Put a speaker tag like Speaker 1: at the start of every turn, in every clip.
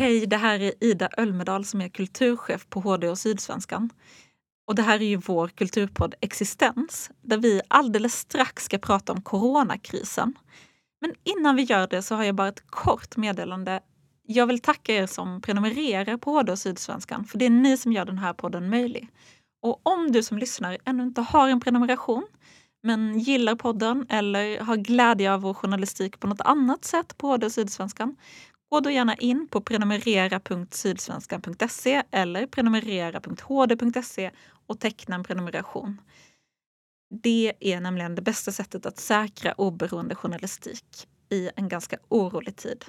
Speaker 1: Hej, det här är Ida Ölmedal som är kulturchef på HD och Sydsvenskan. Och det här är ju vår kulturpodd Existens där vi alldeles strax ska prata om coronakrisen. Men innan vi gör det så har jag bara ett kort meddelande. Jag vill tacka er som prenumererar på HD och Sydsvenskan för det är ni som gör den här podden möjlig. Och om du som lyssnar ännu inte har en prenumeration men gillar podden eller har glädje av vår journalistik på något annat sätt på HD och Sydsvenskan Gå då gärna in på prenumerera.sydsvenskan.se eller prenumerera.hd.se och teckna en prenumeration. Det är nämligen det bästa sättet att säkra oberoende journalistik i en ganska orolig tid.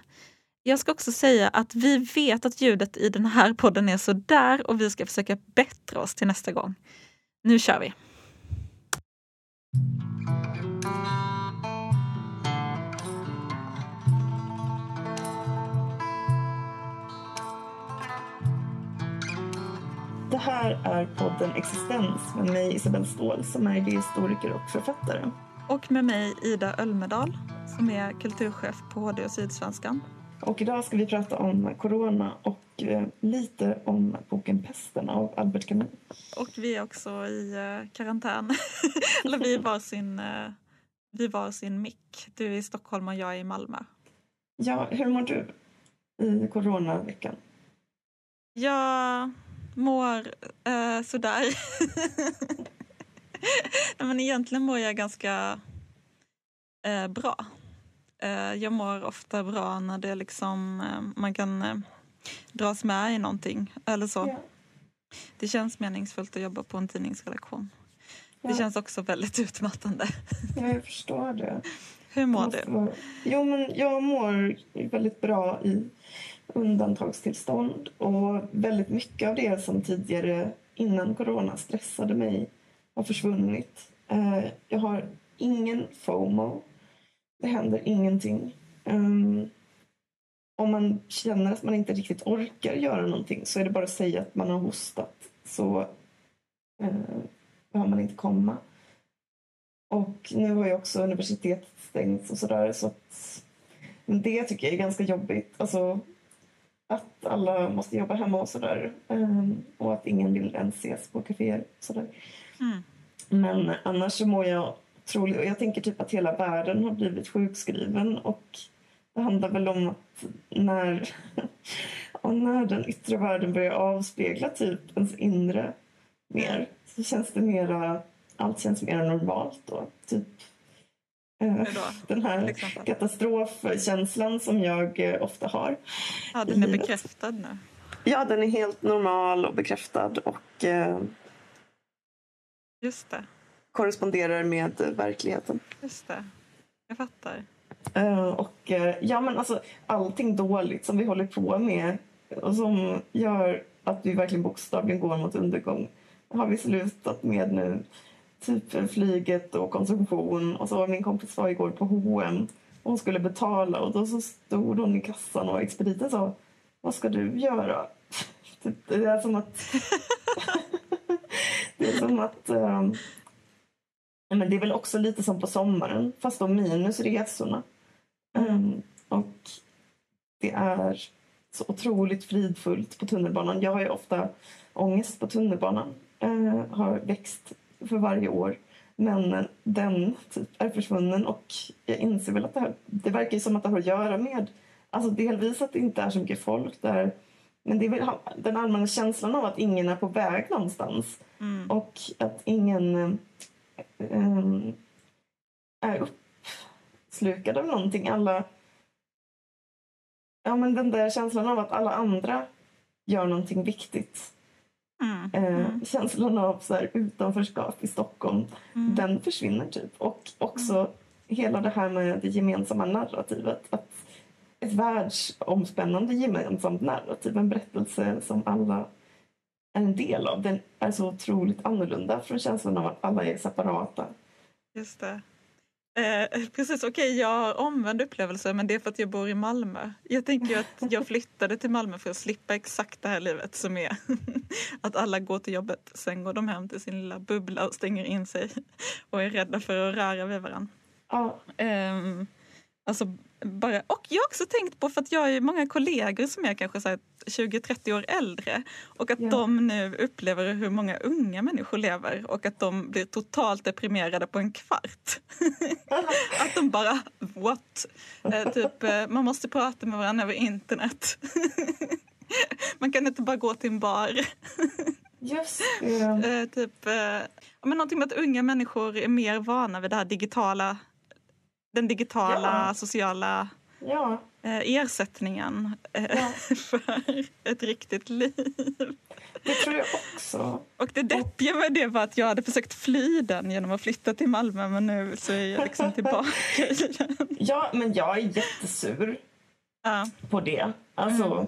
Speaker 1: Jag ska också säga att vi vet att ljudet i den här podden är så där och vi ska försöka bättra oss till nästa gång. Nu kör vi!
Speaker 2: Det här är podden Existens med mig Isabelle Ståhl som är idéhistoriker och författare.
Speaker 1: Och med mig Ida Ölmedal som är kulturchef på HD och Sydsvenskan.
Speaker 2: Och idag ska vi prata om corona och eh, lite om boken Pesten av Albert Camus.
Speaker 1: Och vi är också i eh, karantän. Eller vi var sin, eh, vi var sin mick. Du är i Stockholm och jag är i Malmö.
Speaker 2: Ja, hur mår du i coronaveckan?
Speaker 1: Jag mår eh, sådär. Nej, men egentligen mår jag ganska eh, bra. Eh, jag mår ofta bra när det liksom, eh, man kan eh, dras med i någonting eller så.
Speaker 2: Ja.
Speaker 1: Det känns meningsfullt att jobba på en tidningsredaktion. Det
Speaker 2: Ja.
Speaker 1: känns också väldigt utmattande.
Speaker 2: Ja, jag förstår det.
Speaker 1: Hur mår du?
Speaker 2: Jo, men jag mår väldigt bra i undantagstillstånd och väldigt mycket av det som tidigare innan corona stressade mig har försvunnit. Eh, jag har ingen FOMO. Det händer ingenting. Ehm, om man känner att man inte riktigt orkar göra någonting så är det bara att säga att man har hostat så eh, behöver man inte komma. Och nu har ju också universitetet stängts och sådär så att men det tycker jag är ganska jobbigt. Alltså att alla måste jobba hemma och sådär. Um, och att ingen vill ens ses på kaféer och sådär.
Speaker 1: Mm.
Speaker 2: Men annars så mår jag otroligt... Och jag tänker typ att hela världen har blivit sjukskriven och det handlar väl om att när, och när den yttre världen börjar avspegla typ ens inre mer så känns det mera... Allt känns mer normalt då. Typ? Den här
Speaker 1: exempel.
Speaker 2: katastrofkänslan som jag eh, ofta har.
Speaker 1: Ja, den är bekräftad nu.
Speaker 2: Ja, den är helt normal och bekräftad och eh,
Speaker 1: Just det.
Speaker 2: korresponderar med eh, verkligheten.
Speaker 1: Just det. Jag fattar.
Speaker 2: Eh, och eh, ja, men alltså allting dåligt som vi håller på med och som gör att vi verkligen bokstavligen går mot undergång har vi slutat med nu. Typ flyget och konsumtion. Och så min kompis var igår på H&M och hon skulle betala och då så stod hon i kassan och expediten sa Vad ska du göra? Typ, det är som att det är som att Um... men det är väl också lite som på sommaren fast då minus resorna. Um, ehm, och det är så otroligt fridfullt på tunnelbanan. Jag har ju ofta ångest på tunnelbanan. Uh, har växt för varje år. Men den typ är försvunnen och jag inser väl att det här, det verkar som att det har att göra med, alltså delvis att det inte är så mycket folk där. Men det är väl den allmänna känslan av att ingen är på väg någonstans.
Speaker 1: Mm.
Speaker 2: Och att ingen em, är uppslukad av någonting. Alla... Ja, men den där känslan av att alla andra gör någonting viktigt.
Speaker 1: Mm.
Speaker 2: Eh,
Speaker 1: Mm.
Speaker 2: Känslan av så här, utanförskap i Stockholm,
Speaker 1: Mm.
Speaker 2: den försvinner typ. Och också hela det här med det gemensamma narrativet. Att ett världsomspännande gemensamt narrativ, en berättelse som alla är en del av. Den är så otroligt annorlunda från känslan av att alla är separata.
Speaker 1: Just det. Eh, precis, okej jag har omvänd upplevelse men det är för att jag bor i Malmö. Jag tänker att jag flyttade till Malmö för att slippa exakt det här livet som är att alla går till jobbet, sen går de hem till sin lilla bubbla och stänger in sig och är rädda för att röra vid varandra.
Speaker 2: Ja,
Speaker 1: Ehm, alltså bara, och jag har också tänkt på, för att jag har många kollegor som är kanske 20-30 år äldre och att ja. de nu upplever hur många unga människor lever och att de blir totalt deprimerade på en kvart. att de bara, what? Eh, typ, eh, man måste prata med varandra över internet. man kan inte bara gå till en bar.
Speaker 2: Just det.
Speaker 1: Eh, typ, eh, men någonting med att unga människor är mer vana vid det här digitala den digitala ja. sociala
Speaker 2: ja.
Speaker 1: eh, ersättningen eh, ja. för ett riktigt liv.
Speaker 2: Det tror jag också.
Speaker 1: Och det deppiga med det var att jag hade försökt fly den genom att flytta till Malmö men nu så är jag liksom tillbaka i den.
Speaker 2: Ja, men jag är jättesur
Speaker 1: ja.
Speaker 2: på det. Alltså, mm.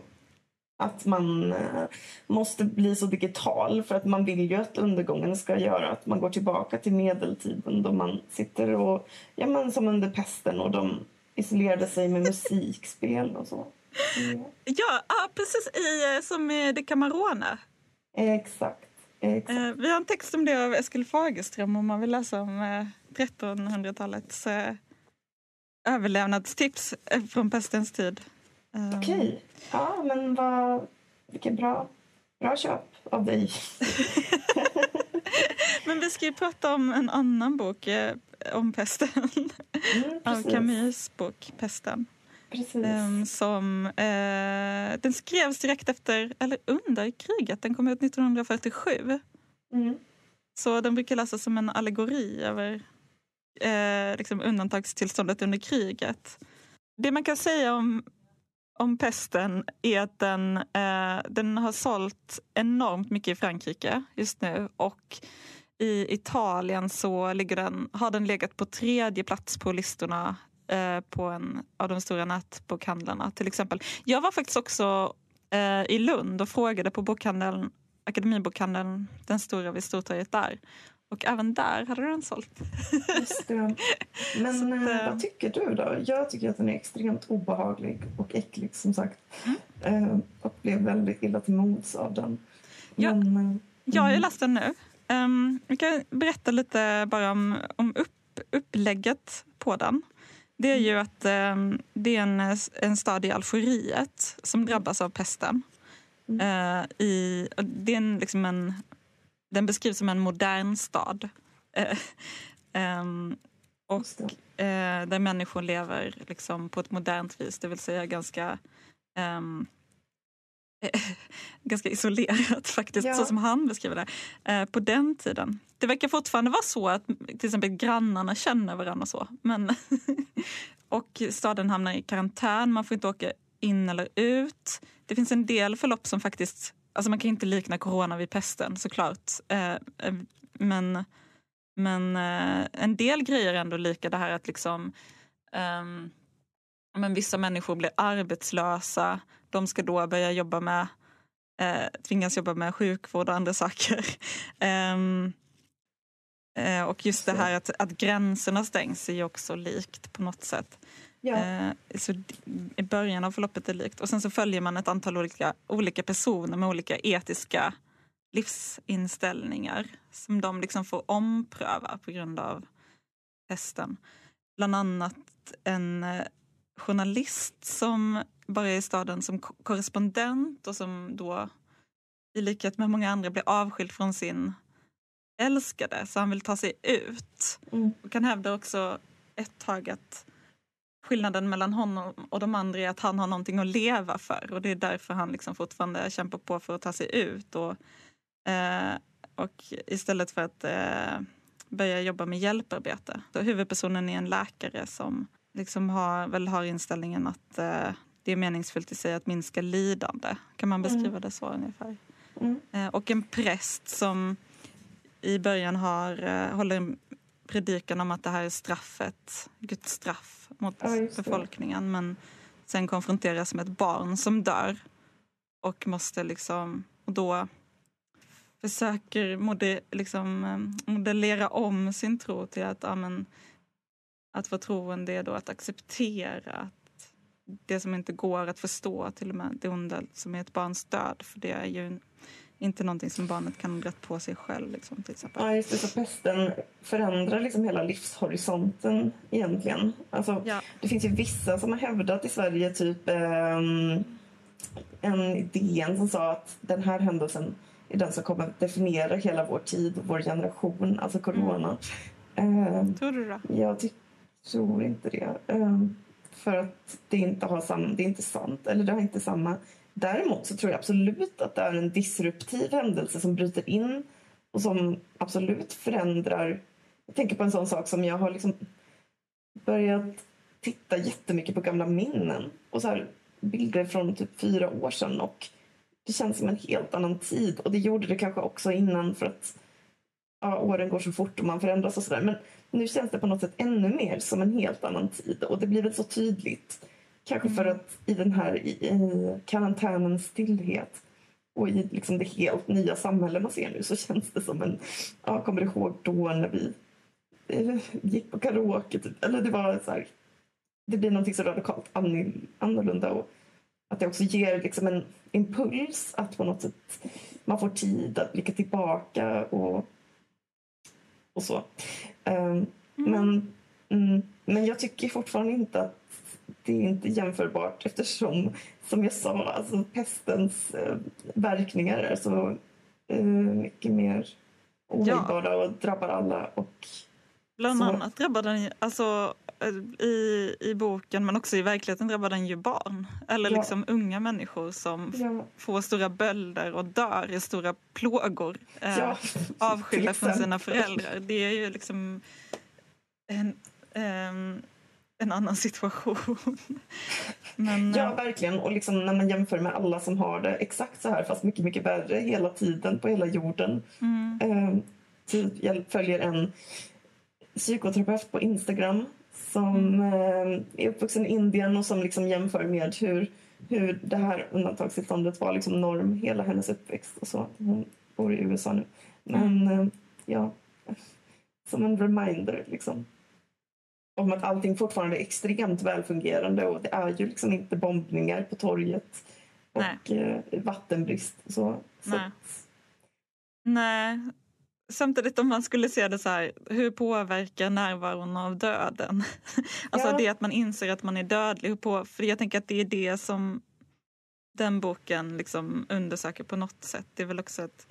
Speaker 2: Att man eh, måste bli så digital för att man vill ju att undergången ska göra att man går tillbaka till medeltiden då man sitter och, ja men som under pesten och de isolerade sig med musikspel och så.
Speaker 1: Mm. Ja, ja, precis i, eh, som i Det Camarone.
Speaker 2: Exakt. Exakt.
Speaker 1: Eh, vi har en text om det av Eskil Fagerström om man vill läsa om 1300-talets överlevnadstips från pestens tid.
Speaker 2: Okej. Okay. Ja, men vad... Vilket bra, bra köp av dig.
Speaker 1: men vi ska ju prata om en annan bok eh, om pesten. Mm, av Camus bok Pesten.
Speaker 2: Um,
Speaker 1: som, eh, den skrevs direkt efter, eller under kriget. Den kom ut 1947. Mm. Så den brukar läsas som en allegori över eh, liksom undantagstillståndet under kriget. Det man kan säga om om pesten är att den, eh, den har sålt enormt mycket i Frankrike just nu och i Italien så ligger den, har den legat på tredje plats på listorna eh, på en av de stora nätbokhandlarna till exempel. Jag var faktiskt också eh, i Lund och frågade på bokhandeln, Akademibokhandeln, den stora vid Stortorget där och även där hade den sålt.
Speaker 2: Just det. Men att, eh, vad tycker du då? Jag tycker att den är extremt obehaglig och äcklig som sagt. Mm. Eh, och blev väldigt illa till mods av den.
Speaker 1: Ja, Men, jag har ju mm. läst den nu. Um, jag kan berätta lite bara om, om upp, upplägget på den. Det är ju att um, det är en, en stad i Algeriet som drabbas av pesten. Mm. Uh, i, det är en, liksom en den beskrivs som en modern stad. um, och eh, där människor lever liksom på ett modernt vis, det vill säga ganska um, ganska isolerat faktiskt, ja. så som han beskriver det. Eh, på den tiden. Det verkar fortfarande vara så att till exempel grannarna känner varandra så. Men och staden hamnar i karantän, man får inte åka in eller ut. Det finns en del förlopp som faktiskt Alltså man kan inte likna corona vid pesten såklart. Eh, eh, men men eh, en del grejer är ändå lika. Det här att liksom, um, men vissa människor blir arbetslösa. De ska då börja jobba med, tvingas jobba med sjukvård och andra saker. um, eh, och just det här att, att gränserna stängs är ju också likt på något sätt. Ja. Eh, så I början av förloppet är likt. Och sen så följer man ett antal olika, olika personer med olika etiska livsinställningar som de liksom får ompröva på grund av testen. Bland annat en eh, journalist som bara är i staden som korrespondent och som då i likhet med många andra blir avskild från sin älskade så han vill ta sig ut. Mm. Och han hävdar också ett tag att skillnaden mellan honom och de andra är att han har någonting att leva för och det är därför han liksom fortfarande kämpar på för att ta sig ut. Och, eh, och istället för att eh, börja jobba med hjälparbete. Så huvudpersonen är en läkare som liksom har, väl har inställningen att eh, det är meningsfullt i sig att minska lidande. Kan man beskriva mm. det så ungefär? Mm. Eh, och en präst som i början har, eh, håller predikan om att det här är straffet, Guds straff mot ja, befolkningen. Men sen konfronteras med ett barn som dör och måste liksom, och då försöker mode, liksom, eh, modellera om sin tro till att, ja, men, att vara troende är då att acceptera att det som inte går att förstå, till och med det onda som är ett barns död, för det är ju inte någonting som barnet kan dra på sig själv. Liksom, till exempel.
Speaker 2: Ja, just det. Så pesten förändrar liksom hela livshorisonten egentligen. Alltså,
Speaker 1: Ja.
Speaker 2: Det finns ju vissa som har hävdat i Sverige typ ehm, en idén som sa att den här händelsen är den som kommer att definiera hela vår tid och vår generation, alltså corona. Ehm,
Speaker 1: Tror du det?
Speaker 2: jag tror inte det. Ehm, för att det inte, har sam- det är inte sant, eller det har inte samma... Däremot så tror jag absolut att det är en disruptiv händelse som bryter in och som absolut förändrar. Jag tänker på en sån sak som jag har liksom börjat titta jättemycket på gamla minnen och så här bilder från typ fyra år sedan och det känns som en helt annan tid och det gjorde det kanske också innan för att ja, åren går så fort och man förändras och sådär. Men nu känns det på något sätt ännu mer som en helt annan tid och det blir väl så tydligt. Kanske för att i den här i, i karantänens stillhet och i liksom det helt nya samhälle man ser nu så känns det som en... Ja, kommer du ihåg då när vi eh, gick på karaoke? Typ. Eller det var så här, Det blir någonting så radikalt ann- annorlunda och att det också ger liksom en impuls att på något sätt man får tid att blicka tillbaka och, och så. Ehm, Men, mm, men jag tycker fortfarande inte att det är inte jämförbart eftersom, som jag sa, alltså pestens eh, verkningar är så eh, mycket mer ohållbara och drabbar alla. Och,
Speaker 1: Bland
Speaker 2: Så-
Speaker 1: annat drabbar den ju, alltså eh, i, i boken men också i verkligheten drabbar den ju barn. Eller
Speaker 2: Ja.
Speaker 1: liksom unga människor som
Speaker 2: ja,
Speaker 1: får stora bölder och dör i stora plågor. Eh,
Speaker 2: ja,
Speaker 1: avskilda från sina föräldrar. Det är ju liksom en, ehm, en annan situation. Men
Speaker 2: Ja,
Speaker 1: eh,
Speaker 2: verkligen. Och liksom när man jämför med alla som har det exakt så här fast mycket, mycket värre hela tiden på hela jorden.
Speaker 1: mm,
Speaker 2: Eh, typ, jag följer en psykoterapeut på Instagram som eh, är uppvuxen i Indien och som liksom jämför med hur, hur det här undantagstillståndet var liksom norm hela hennes uppväxt. och så. Hon bor i USA nu. Men eh, ja, som en reminder liksom. Om att allting fortfarande är extremt välfungerande och det är ju liksom inte bombningar på torget och eh, vattenbrist. Så,
Speaker 1: Nej. nej. Samtidigt om man skulle se det så här, hur påverkar närvaron av döden? Alltså
Speaker 2: Ja.
Speaker 1: det att man inser att man är dödlig. På, för jag tänker att det är det som den boken liksom undersöker på något sätt. Det är väl också ett...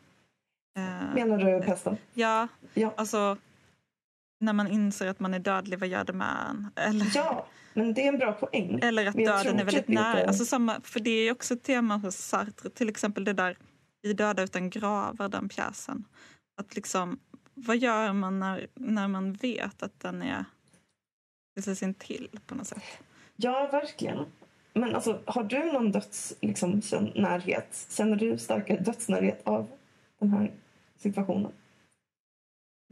Speaker 1: eh,
Speaker 2: Menar du pesten?
Speaker 1: ja,
Speaker 2: Ja.
Speaker 1: alltså när man inser att man är dödlig, vad gör det med en? Eller,
Speaker 2: Ja, men det är en bra poäng.
Speaker 1: eller att döden är väldigt
Speaker 2: inte-
Speaker 1: nära. Alltså samma, för det är ju också ett tema hos Sartre, till exempel det där I döda utan gravar, den pjäsen. Att liksom, vad gör man när, när man vet att den är precis intill på något sätt?
Speaker 2: Ja, verkligen. Men alltså, har du någon dödsnärhet? Liksom, närhet? Känner du starkare dödsnärhet av den här situationen?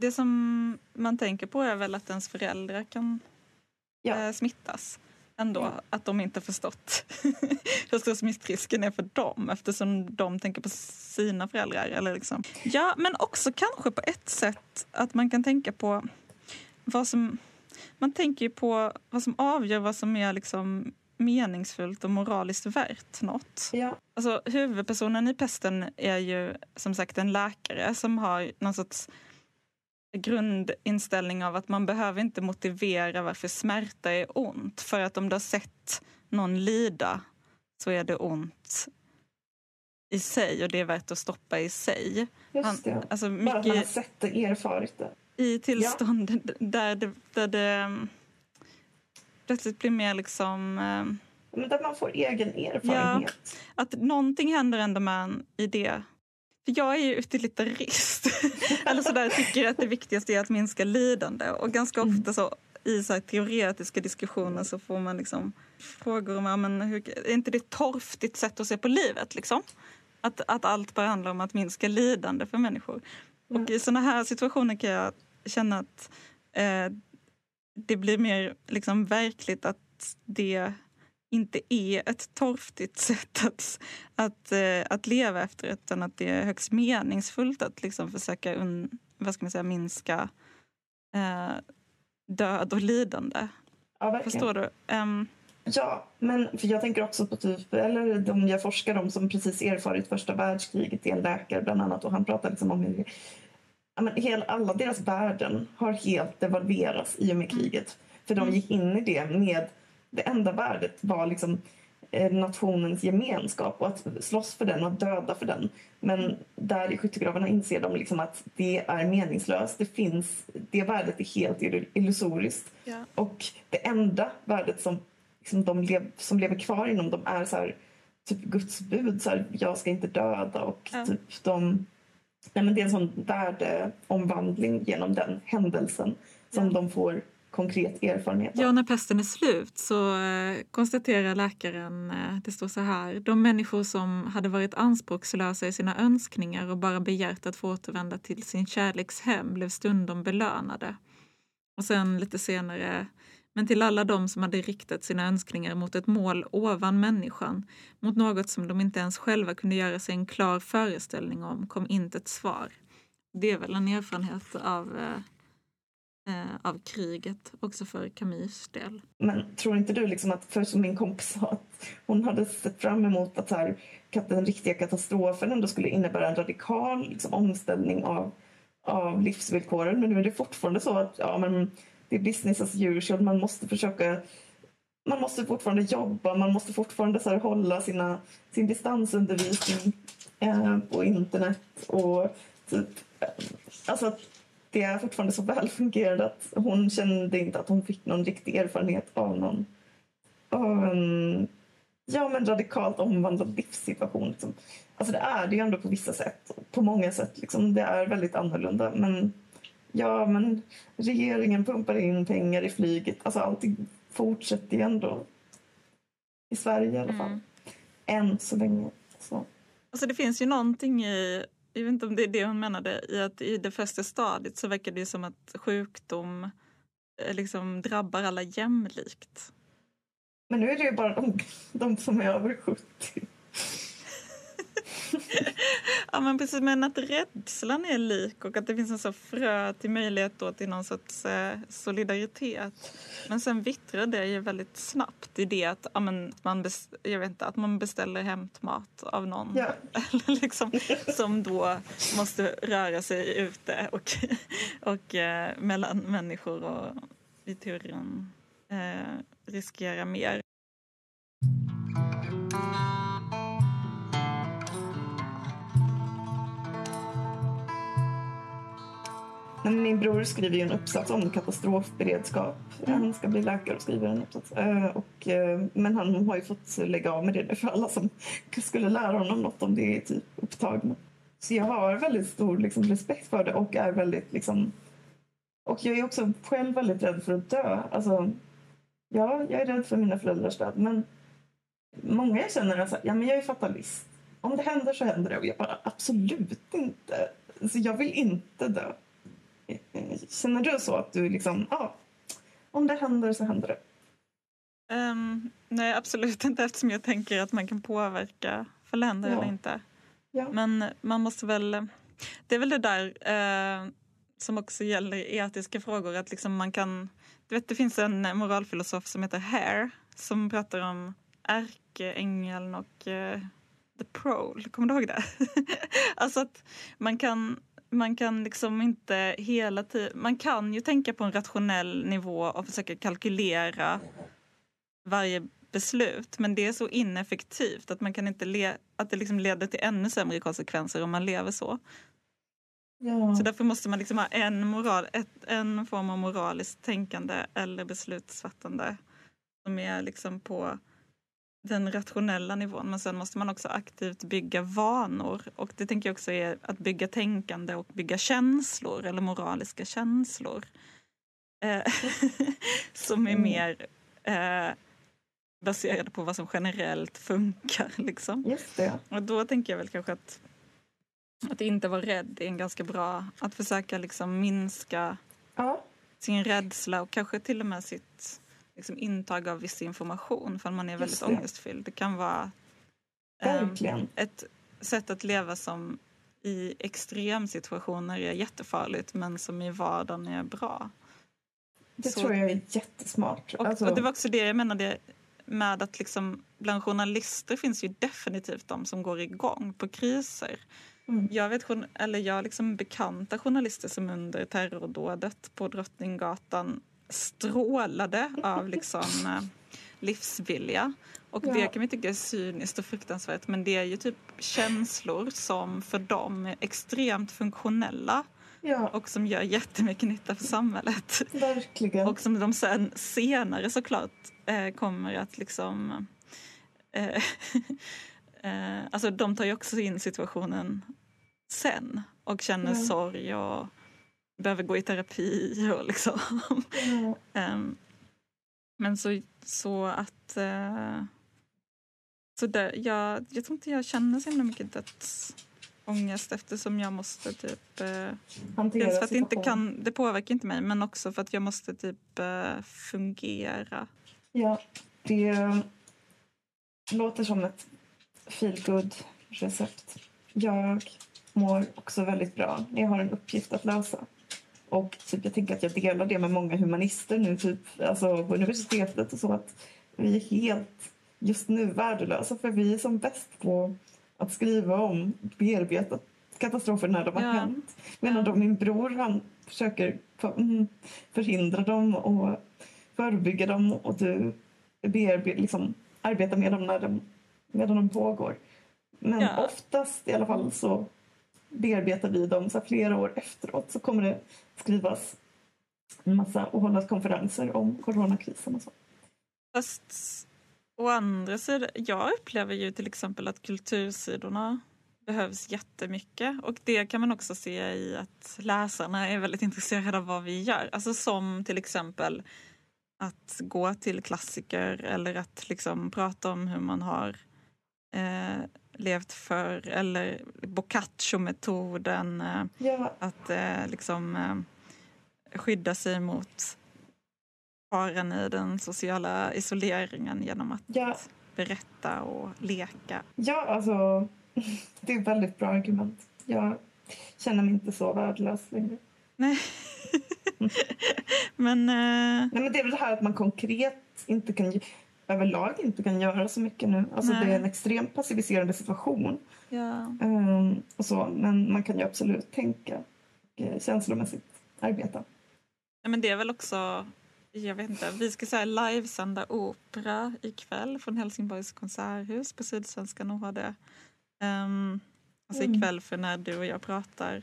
Speaker 1: Det som man tänker på är väl att ens föräldrar kan
Speaker 2: Ja.
Speaker 1: eh, smittas. Ändå,
Speaker 2: Ja.
Speaker 1: att de inte förstått hur stor smittrisken är för dem eftersom de tänker på sina föräldrar. Eller liksom. Ja, men också kanske på ett sätt att man kan tänka på vad som... Man tänker ju på vad som avgör vad som är liksom meningsfullt och moraliskt värt något.
Speaker 2: Ja,
Speaker 1: Alltså, huvudpersonen i Pesten är ju som sagt en läkare som har någon sorts grundinställning av att man behöver inte motivera varför smärta är ont. För att om du har sett någon lida så är det ont i sig och det är värt att stoppa i sig.
Speaker 2: just
Speaker 1: Han,
Speaker 2: det.
Speaker 1: alltså
Speaker 2: Bara att man har
Speaker 1: mycket
Speaker 2: sett det, erfarit det.
Speaker 1: i tillstånd där det, där det mm, plötsligt blir mer liksom eh,
Speaker 2: Men där man får egen erfarenhet.
Speaker 1: att någonting händer ändå med en i det. För jag är ju utilitarist. Eller sådär, tycker att det viktigaste är att minska lidande. Och ganska
Speaker 2: Mm.
Speaker 1: ofta så i så teoretiska diskussioner så får man liksom frågor om men hur, är inte det ett torftigt sätt att se på livet? Liksom? Att, att allt bara handlar om att minska lidande för människor. Och i sådana här situationer kan jag känna att eh, det blir mer liksom verkligt att det inte är ett torftigt sätt att, att, eh, att leva efter utan att det är högst meningsfullt att liksom försöka un, vad ska man säga, minska eh, död och lidande.
Speaker 2: Ja, verkligen.
Speaker 1: Förstår du? Ehm,
Speaker 2: Ja, men för jag tänker också på typ, eller de jag forskar om som precis erfarit första världskriget, en läkare bland annat och han pratar liksom om hur ja, men hel, alla deras värden har helt devalverats i och med kriget. För de gick in i det med, det enda värdet var liksom eh, nationens gemenskap och att slåss för den och döda för den. Men där i skyttegravarna inser de liksom att det är meningslöst. Det finns, det värdet är helt illusoriskt.
Speaker 1: Ja.
Speaker 2: Och det enda värdet som, liksom de lev, som lever kvar inom dem är så här, typ Guds bud. Så här, jag ska inte döda. Och
Speaker 1: Ja.
Speaker 2: typ de, nej men det är en sån värdeomvandling genom den händelsen som
Speaker 1: Ja.
Speaker 2: de får konkret erfarenhet av.
Speaker 1: Ja, när pesten är slut så eh, konstaterar läkaren, eh, det står så här, de människor som hade varit anspråkslösa i sina önskningar och bara begärt att få återvända till sin kärleks hem blev stundom belönade. Och sen lite senare, men till alla de som hade riktat sina önskningar mot ett mål ovan människan, mot något som de inte ens själva kunde göra sig en klar föreställning om, kom inte ett svar. Det är väl en erfarenhet av eh, eh, av kriget också för Camus del.
Speaker 2: Men tror inte du liksom att, för som min kompis sa, att hon hade sett fram emot att här, att den riktiga katastrofen ändå skulle innebära en radikal liksom, omställning av, av livsvillkoren. Men nu är det fortfarande så att ja, men det är business as usual. Man måste försöka man måste fortfarande jobba, man måste fortfarande så här, hålla sina, sin distansundervisning eh, på internet. och typ, eh, alltså att det är fortfarande så välfungerande att hon kände inte att hon fick någon riktig erfarenhet av någon av en ja, men radikalt omvandlad livssituation. Liksom. Alltså det är det ju ändå på vissa sätt. På många sätt. Liksom. Det är väldigt annorlunda. Men ja, men regeringen pumpar in pengar i flyget. Alltså allting fortsätter ju ändå i Sverige i alla fall.
Speaker 1: Mm.
Speaker 2: Än så länge. Så.
Speaker 1: Alltså det finns ju någonting i, jag vet inte om det är det hon menade, i att i det första stadiet så verkar det ju som att sjukdom eh, liksom drabbar alla jämlikt.
Speaker 2: Men nu är det ju bara de, de som är över 70.
Speaker 1: Ja men precis, men att rädslan är lik och att det finns en så frö till möjlighet då till någon sorts eh, solidaritet. Men sen vittrar det ju väldigt snabbt i det att, ja, men man, jag vet inte, att man beställer hämtmat av någon.
Speaker 2: Ja.
Speaker 1: Eller liksom, som då måste röra sig ute och, och eh, mellan människor och i teorin eh, riskera mer.
Speaker 2: Men min bror skriver ju en uppsats om katastrofberedskap. Han ska bli läkare och skriver en uppsats. Eh, Och, eh, men han har ju fått lägga av med det nu för alla som skulle lära honom något om det är typ upptagna. Så jag har väldigt stor liksom, respekt för det och är väldigt liksom... Och jag är också själv väldigt rädd för att dö. Alltså, ja, jag är rädd för mina föräldrars död men många jag känner är så här, ja men jag är fatalist. Om det händer så händer det och jag bara absolut inte. Så jag vill inte dö. Känner du så att du liksom, ja, om det händer så händer det?
Speaker 1: Ehm, nej, absolut inte eftersom jag tänker att man kan påverka för länder
Speaker 2: Ja.
Speaker 1: eller inte.
Speaker 2: Ja.
Speaker 1: Men man måste väl... Det är väl det där eh, som också gäller etiska frågor. Att liksom man kan... Du vet, det finns en moralfilosof som heter Hare som pratar om ärkeängeln och eh, the prole. Kommer du ihåg det? alltså att man kan, man kan liksom inte hela tiden... Man kan ju tänka på en rationell nivå och försöka kalkylera varje beslut. Men det är så ineffektivt att man kan inte le- att det liksom leder till ännu sämre konsekvenser om man lever så.
Speaker 2: Ja.
Speaker 1: Så därför måste man liksom ha en, moral, ett, en form av moraliskt tänkande eller beslutsfattande som är liksom på den rationella nivån. Men sen måste man också aktivt bygga vanor. Och det tänker jag också är att bygga tänkande och bygga känslor eller moraliska känslor. Eh, som är
Speaker 2: Mm.
Speaker 1: mer eh, baserade på vad som generellt funkar. Liksom.
Speaker 2: Just det.
Speaker 1: Och då tänker jag väl kanske att, att inte vara rädd är en ganska bra... Att försöka liksom minska
Speaker 2: Ja,
Speaker 1: sin rädsla och kanske till och med sitt liksom, intag av viss information för man är väldigt
Speaker 2: det.
Speaker 1: ångestfylld. Det kan vara
Speaker 2: verkligen.
Speaker 1: ett sätt att leva som i extremsituationer är jättefarligt men som i vardagen är bra.
Speaker 2: Det
Speaker 1: så-
Speaker 2: tror jag är jättesmart.
Speaker 1: Och,
Speaker 2: Alltså,
Speaker 1: och det var också det jag menade med att liksom, bland journalister finns ju definitivt de som går igång på kriser.
Speaker 2: Mm.
Speaker 1: Jag vet eller jag liksom bekanta journalister som under terrordådet på Drottninggatan strålade av liksom eh, livsvilja. Och
Speaker 2: Ja.
Speaker 1: det kan vi tycka är cyniskt och fruktansvärt men det är ju typ känslor som för dem är extremt funktionella
Speaker 2: Ja,
Speaker 1: och som gör jättemycket nytta för samhället.
Speaker 2: verkligen.
Speaker 1: Och som de sen senare såklart eh, kommer att liksom... Eh, eh, alltså de tar ju också in situationen sen och känner
Speaker 2: Ja.
Speaker 1: sorg och behöver gå i terapi och liksom.
Speaker 2: Ja.
Speaker 1: Ehm, men så, så att... Eh, så där, jag, jag tror inte jag känner så himla mycket dödsångest eftersom jag måste typ...
Speaker 2: Hantera
Speaker 1: dels för att inte kan, det påverkar inte mig men också för att jag måste typ eh, fungera.
Speaker 2: Ja, det låter som ett feelgood recept. Jag mår också väldigt bra. Jag har en uppgift att lösa. Och typ, jag tänker att jag delar det med många humanister nu, typ, alltså på universitetet och så. Att vi är helt, just nu, värdelösa för vi är som bäst på att skriva om, bearbeta katastrofer när de har
Speaker 1: Ja.
Speaker 2: hänt. Medan då min bror, han försöker för, mm, förhindra dem och förebygga dem och du bearbe- liksom, arbetar med dem när de, medan de pågår. Men
Speaker 1: Ja.
Speaker 2: oftast i alla fall så bearbetar vi dem så här flera år efteråt så kommer det skrivas en massa och hållas konferenser om coronakrisen och så.
Speaker 1: Fast å andra sidan, jag upplever ju till exempel att kultursidorna behövs jättemycket och det kan man också se i att läsarna är väldigt intresserade av vad vi gör. Alltså som till exempel att gå till klassiker eller att liksom prata om hur man har eh, levt förr eller Boccaccio-metoden. Eh,
Speaker 2: Ja,
Speaker 1: att eh, liksom eh, skydda sig mot faran i den sociala isoleringen genom att
Speaker 2: ja,
Speaker 1: berätta och leka.
Speaker 2: ja, alltså det är ett väldigt bra argument. Jag känner mig inte så värdelös längre.
Speaker 1: Nej. Men eh,
Speaker 2: Nej, men det är väl det här att man konkret inte kan överlag inte kan göra så mycket nu. Alltså
Speaker 1: Nej.
Speaker 2: det är en extremt passiviserande situation.
Speaker 1: ja,
Speaker 2: Ehm, och så, men man kan ju absolut tänka och eh, känslomässigt arbeta.
Speaker 1: Ja, men det är väl också, jag vet inte, vi ska säga livesända opera ikväll från Helsingborgs konserthus på Sydsvenskan OHD. Um, alltså
Speaker 2: Mm.
Speaker 1: ikväll för när du och jag pratar.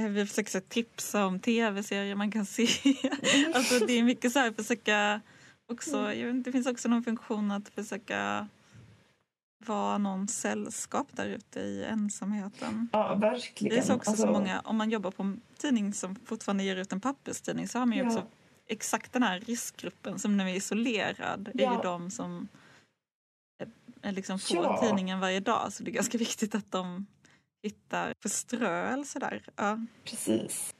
Speaker 1: Eh, Vi försöker så tipsa om tv-serier man kan se. alltså det är mycket så här försöka också,
Speaker 2: Mm.
Speaker 1: det finns också någon funktion att försöka vara någon sällskap där ute i ensamheten.
Speaker 2: Ja, verkligen.
Speaker 1: Det är så också
Speaker 2: Alltså,
Speaker 1: så många, om man jobbar på en tidning som fortfarande ger ut en papperstidning så har man ju
Speaker 2: Ja.
Speaker 1: också exakt den här riskgruppen som nu är isolerad. är
Speaker 2: Ja.
Speaker 1: ju de som är, är liksom får
Speaker 2: Ja.
Speaker 1: tidningen varje dag så det är ganska viktigt att de hittar förströelse där. Ja.
Speaker 2: Precis.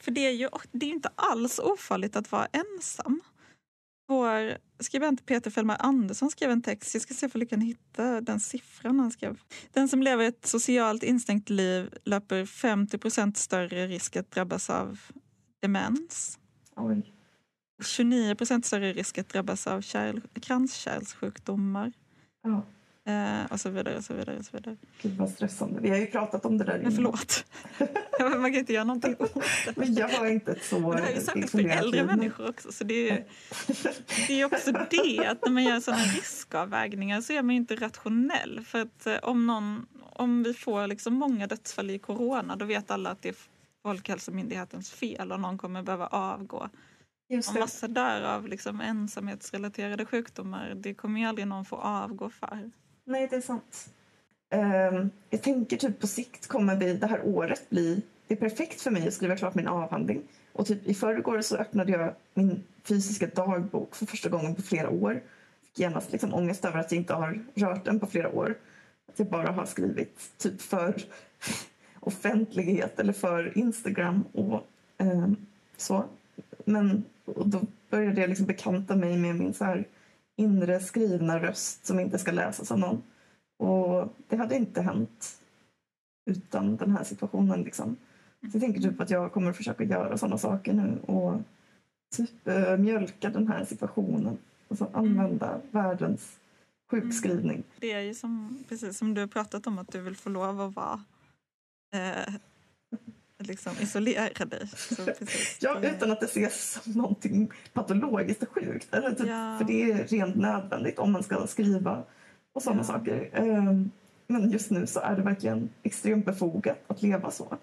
Speaker 1: För det är ju det är inte alls ofarligt att vara ensam. Vår skribent Peter Fällmar Andersson skrev en text, jag ska se om jag kan hitta den siffran han skrev. Den som lever ett socialt instängt liv löper 50% större risk att drabbas av demens.
Speaker 2: Oj.
Speaker 1: 29% större risk att drabbas av kärl, kranskärlsjukdomar.
Speaker 2: Ja,
Speaker 1: Eh, och så vidare och så vidare. Och så vidare.
Speaker 2: gud vad stressande. Vi har ju pratat om det där
Speaker 1: Men
Speaker 2: innan.
Speaker 1: förlåt. Ja, men Man kan inte göra någonting åt det.
Speaker 2: Men jag har inte ett så
Speaker 1: Men det här är ju särskilt för äldre
Speaker 2: men-
Speaker 1: människor också. Så det är det är också det att när man gör sådana riskavvägningar så är man ju inte rationell. För att eh, om, någon, om vi får liksom många dödsfall i corona då vet alla att det är Folkhälsomyndighetens fel och någon kommer behöva avgå.
Speaker 2: Just det.
Speaker 1: massa dör av liksom ensamhetsrelaterade sjukdomar det kommer ju aldrig någon få avgå för.
Speaker 2: Nej, det är sant. Um, jag tänker typ på sikt kommer vi, det här året bli... Det är perfekt för mig att skriva klart min avhandling. Och typ i förrgår så öppnade jag min fysiska dagbok för första gången på flera år. Fick genast liksom ångest över att jag inte har rört den på flera år. Att jag bara har skrivit typ för offentlighet eller för Instagram och um, så. Men och då började jag liksom bekanta mig med min så här inre skrivna röst som inte ska läsas av någon. Och det hade inte hänt utan den här situationen. Liksom. Så jag tänker typ att jag kommer försöka göra sådana saker nu och typ eh, mjölka den här situationen. Alltså använda världens sjukskrivning.
Speaker 1: Det är ju som, precis som du har pratat om att du vill få lov att vara eh, liksom isolera dig.
Speaker 2: Ja, utan att det ses som någonting patologiskt och sjukt. Eller typ,
Speaker 1: Ja.
Speaker 2: För det är rent nödvändigt om man ska skriva och sådana
Speaker 1: Ja.
Speaker 2: saker. Ehm, Men just nu så är det verkligen extremt befogat att leva så.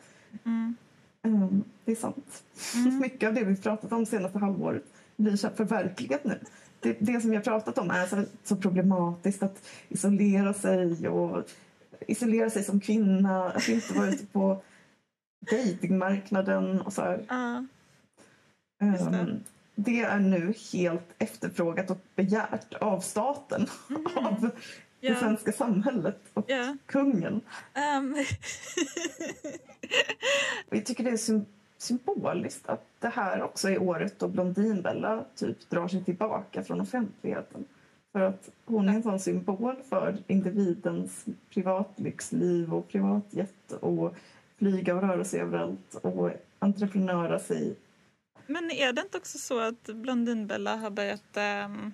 Speaker 1: Mm.
Speaker 2: Ehm, Det är sant.
Speaker 1: Mm.
Speaker 2: Mycket av det vi pratat om senaste halvåret blir så förverkligat nu. Det, det som vi har pratat om är så, så problematiskt att isolera sig och isolera sig som kvinna, att inte vara ute på dejtingmarknaden och så här.
Speaker 1: Ja, Just det.
Speaker 2: Det är nu helt efterfrågat och begärt av staten, av det
Speaker 1: ja,
Speaker 2: svenska samhället och
Speaker 1: ja.
Speaker 2: kungen. Och Jag tycker det är sym- symboliskt att det här också är året då Blondinbella typ drar sig tillbaka från offentligheten. För att hon är en sån symbol för individens privatlyxliv och privatjet och flyga och röra sig överallt och entreprenöra sig.
Speaker 1: Men är det inte också så att Blondinbella har börjat ehm,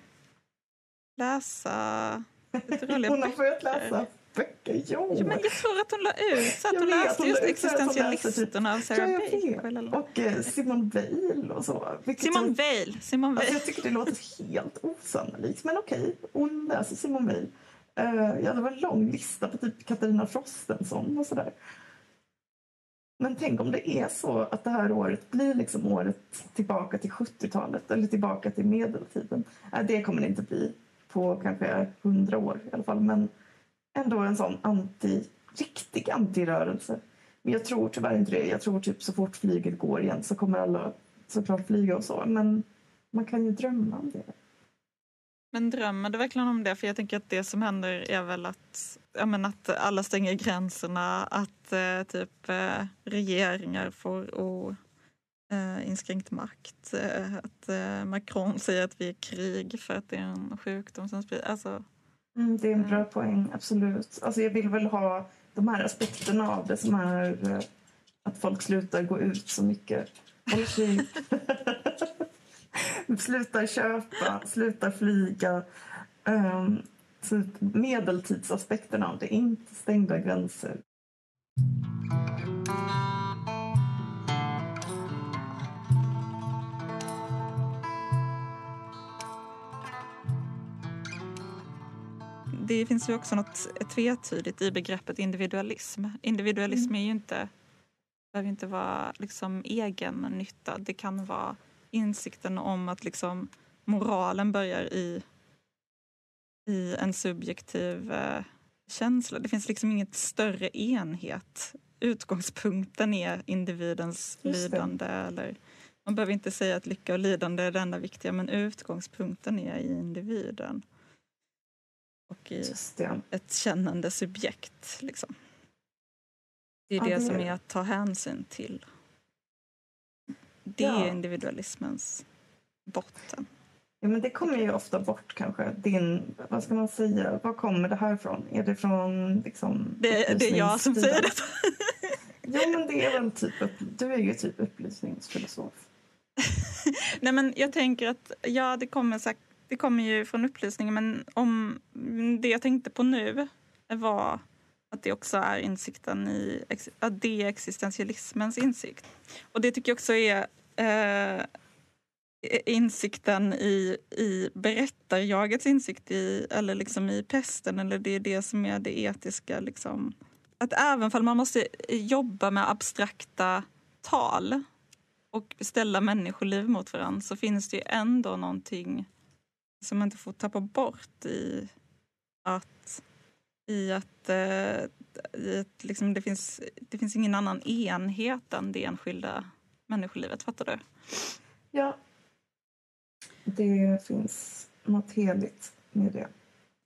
Speaker 1: läsa lite roliga
Speaker 2: Hon har börjat läsa böcker, jo!
Speaker 1: Ja, men jag tror att hon la ut så att
Speaker 2: Jag
Speaker 1: hon
Speaker 2: vet,
Speaker 1: läste
Speaker 2: hon
Speaker 1: just
Speaker 2: läser typ-
Speaker 1: existentialisterna av Sarah eller-
Speaker 2: Och eh, Simone Weil och så. jag-
Speaker 1: Weil. Simone
Speaker 2: Alltså jag tycker det låter helt osannolikt, men okej, hon läser Simone Weil. Uh, ja, det var en lång lista på typ Katarina Frostenson och sådär. Men tänk om det är så att det här året blir liksom året tillbaka till 70-talet eller tillbaka till medeltiden. Nej, det kommer det inte bli på kanske hundra år i alla fall, men ändå en sån anti, riktig antirörelse. Men jag tror tyvärr inte det. Jag tror typ så fort flyget går igen så kommer alla såklart flyga och så, men man kan ju drömma om det.
Speaker 1: Men drömmer du verkligen om det? För jag tänker att det som händer är väl att, ja, men att alla stänger gränserna, att eh, typ eh, regeringar får o, eh, inskränkt makt, eh, att eh, Macron säger att vi är krig för att det är en sjukdom som sprids. Alltså,
Speaker 2: Mm, det är en bra poäng, absolut. Alltså jag vill väl ha de här aspekterna av det som är eh, att folk slutar gå ut så mycket. Håller sig... slutar köpa, slutar flyga. Um, typ medeltidsaspekterna av det, inte stängda gränser.
Speaker 1: det finns ju också något tvetydigt i begreppet individualism. Individualism är ju inte, behöver inte vara liksom egen nytta. Det kan vara insikten om att liksom moralen börjar i, i en subjektiv eh, känsla. Det finns liksom inget större enhet. Utgångspunkten är individens lidande. Eller, man behöver inte säga att lycka och lidande är det enda viktiga men utgångspunkten är i individen. Och i ett kännande subjekt. Liksom. Det är
Speaker 2: Ja,
Speaker 1: det,
Speaker 2: det-
Speaker 1: som är att ta hänsyn till. Det
Speaker 2: Ja.
Speaker 1: är individualismens botten.
Speaker 2: Ja, men det kommer ju ofta bort kanske. Din, vad ska man säga, var kommer det här ifrån? Är det från liksom
Speaker 1: Det, det är jag som säger det.
Speaker 2: Jo, men det är väl typ, du är ju typ upplysningsfilosof.
Speaker 1: Nej, men jag tänker att ja, det kommer, sagt, det kommer ju från upplysningen men om det jag tänkte på nu var att det också är insikten i att det är existentialismens insikt. Och det tycker jag också är eh, insikten i, i berättarjagets insikt i, eller liksom i pesten, eller det är det som är det etiska. Liksom. Att även om man måste jobba med abstrakta tal och ställa människoliv mot varandra så finns det ju ändå någonting som man inte får tappa bort i att, i att, eh, i att liksom det, finns, det finns ingen annan enhet än det enskilda människolivet. Fattar du?
Speaker 2: Ja. Det finns något heligt med det.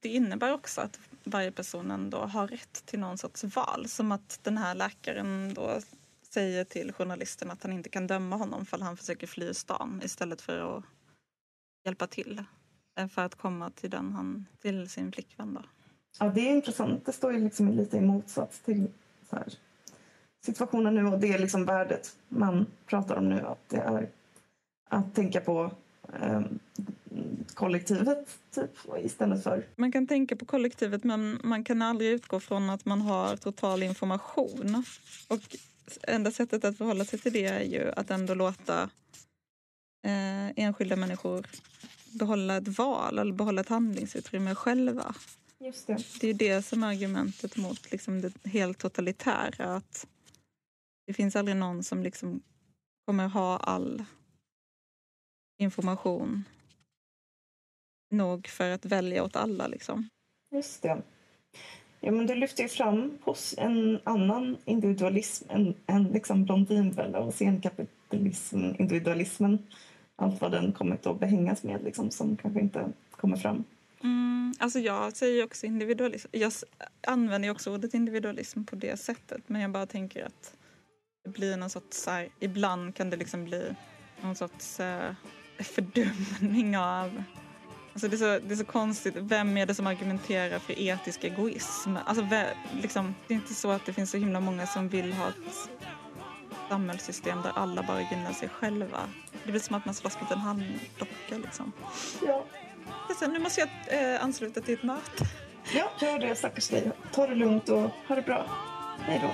Speaker 1: Det innebär också att varje person ändå har rätt till någon sorts val. Som att den här läkaren då säger till journalisten att han inte kan döma honom för han försöker fly stan istället för att hjälpa till för att komma till, den han, till sin flickvän. Då.
Speaker 2: Ja, det är intressant. Det står ju liksom lite i motsats till så här, situationen nu och det är liksom värdet man pratar om nu. Att det är att tänka på eh, kollektivet typ, istället för...
Speaker 1: Man kan tänka på kollektivet men man kan aldrig utgå från att man har total information. Och enda sättet att förhålla sig till det är ju att ändå låta eh, enskilda människor behålla ett val eller behålla ett handlingsutrymme själva.
Speaker 2: Just det.
Speaker 1: Det är det som är argumentet mot liksom det helt totalitära. Att det finns aldrig någon som liksom kommer ha all information nog för att välja åt alla. Liksom.
Speaker 2: Just det. Ja, men du lyfter ju fram hos en annan individualism än, än liksom blondinbella och senkapitalism, individualismen. Allt vad den kommit att behängas med liksom, som kanske inte kommer fram.
Speaker 1: Mm, alltså jag säger också individualism. Jag använder också ordet individualism på det sättet men jag bara tänker att det blir någon sorts, här, ibland kan det liksom bli någon sorts eh, fördumning av Alltså det, är så, det är så konstigt. Vem är det som argumenterar för etisk egoism? Alltså, liksom, det är inte så att det finns så himla många som vill ha ett samhällssystem där alla bara gynnar sig själva. Det blir som att man slåss mot en handdocka. Liksom.
Speaker 2: Ja.
Speaker 1: Sen, nu måste jag äh, ansluta till ett möte.
Speaker 2: Ja, gör det stackars dig. Ta det lugnt och ha det bra. Hej då.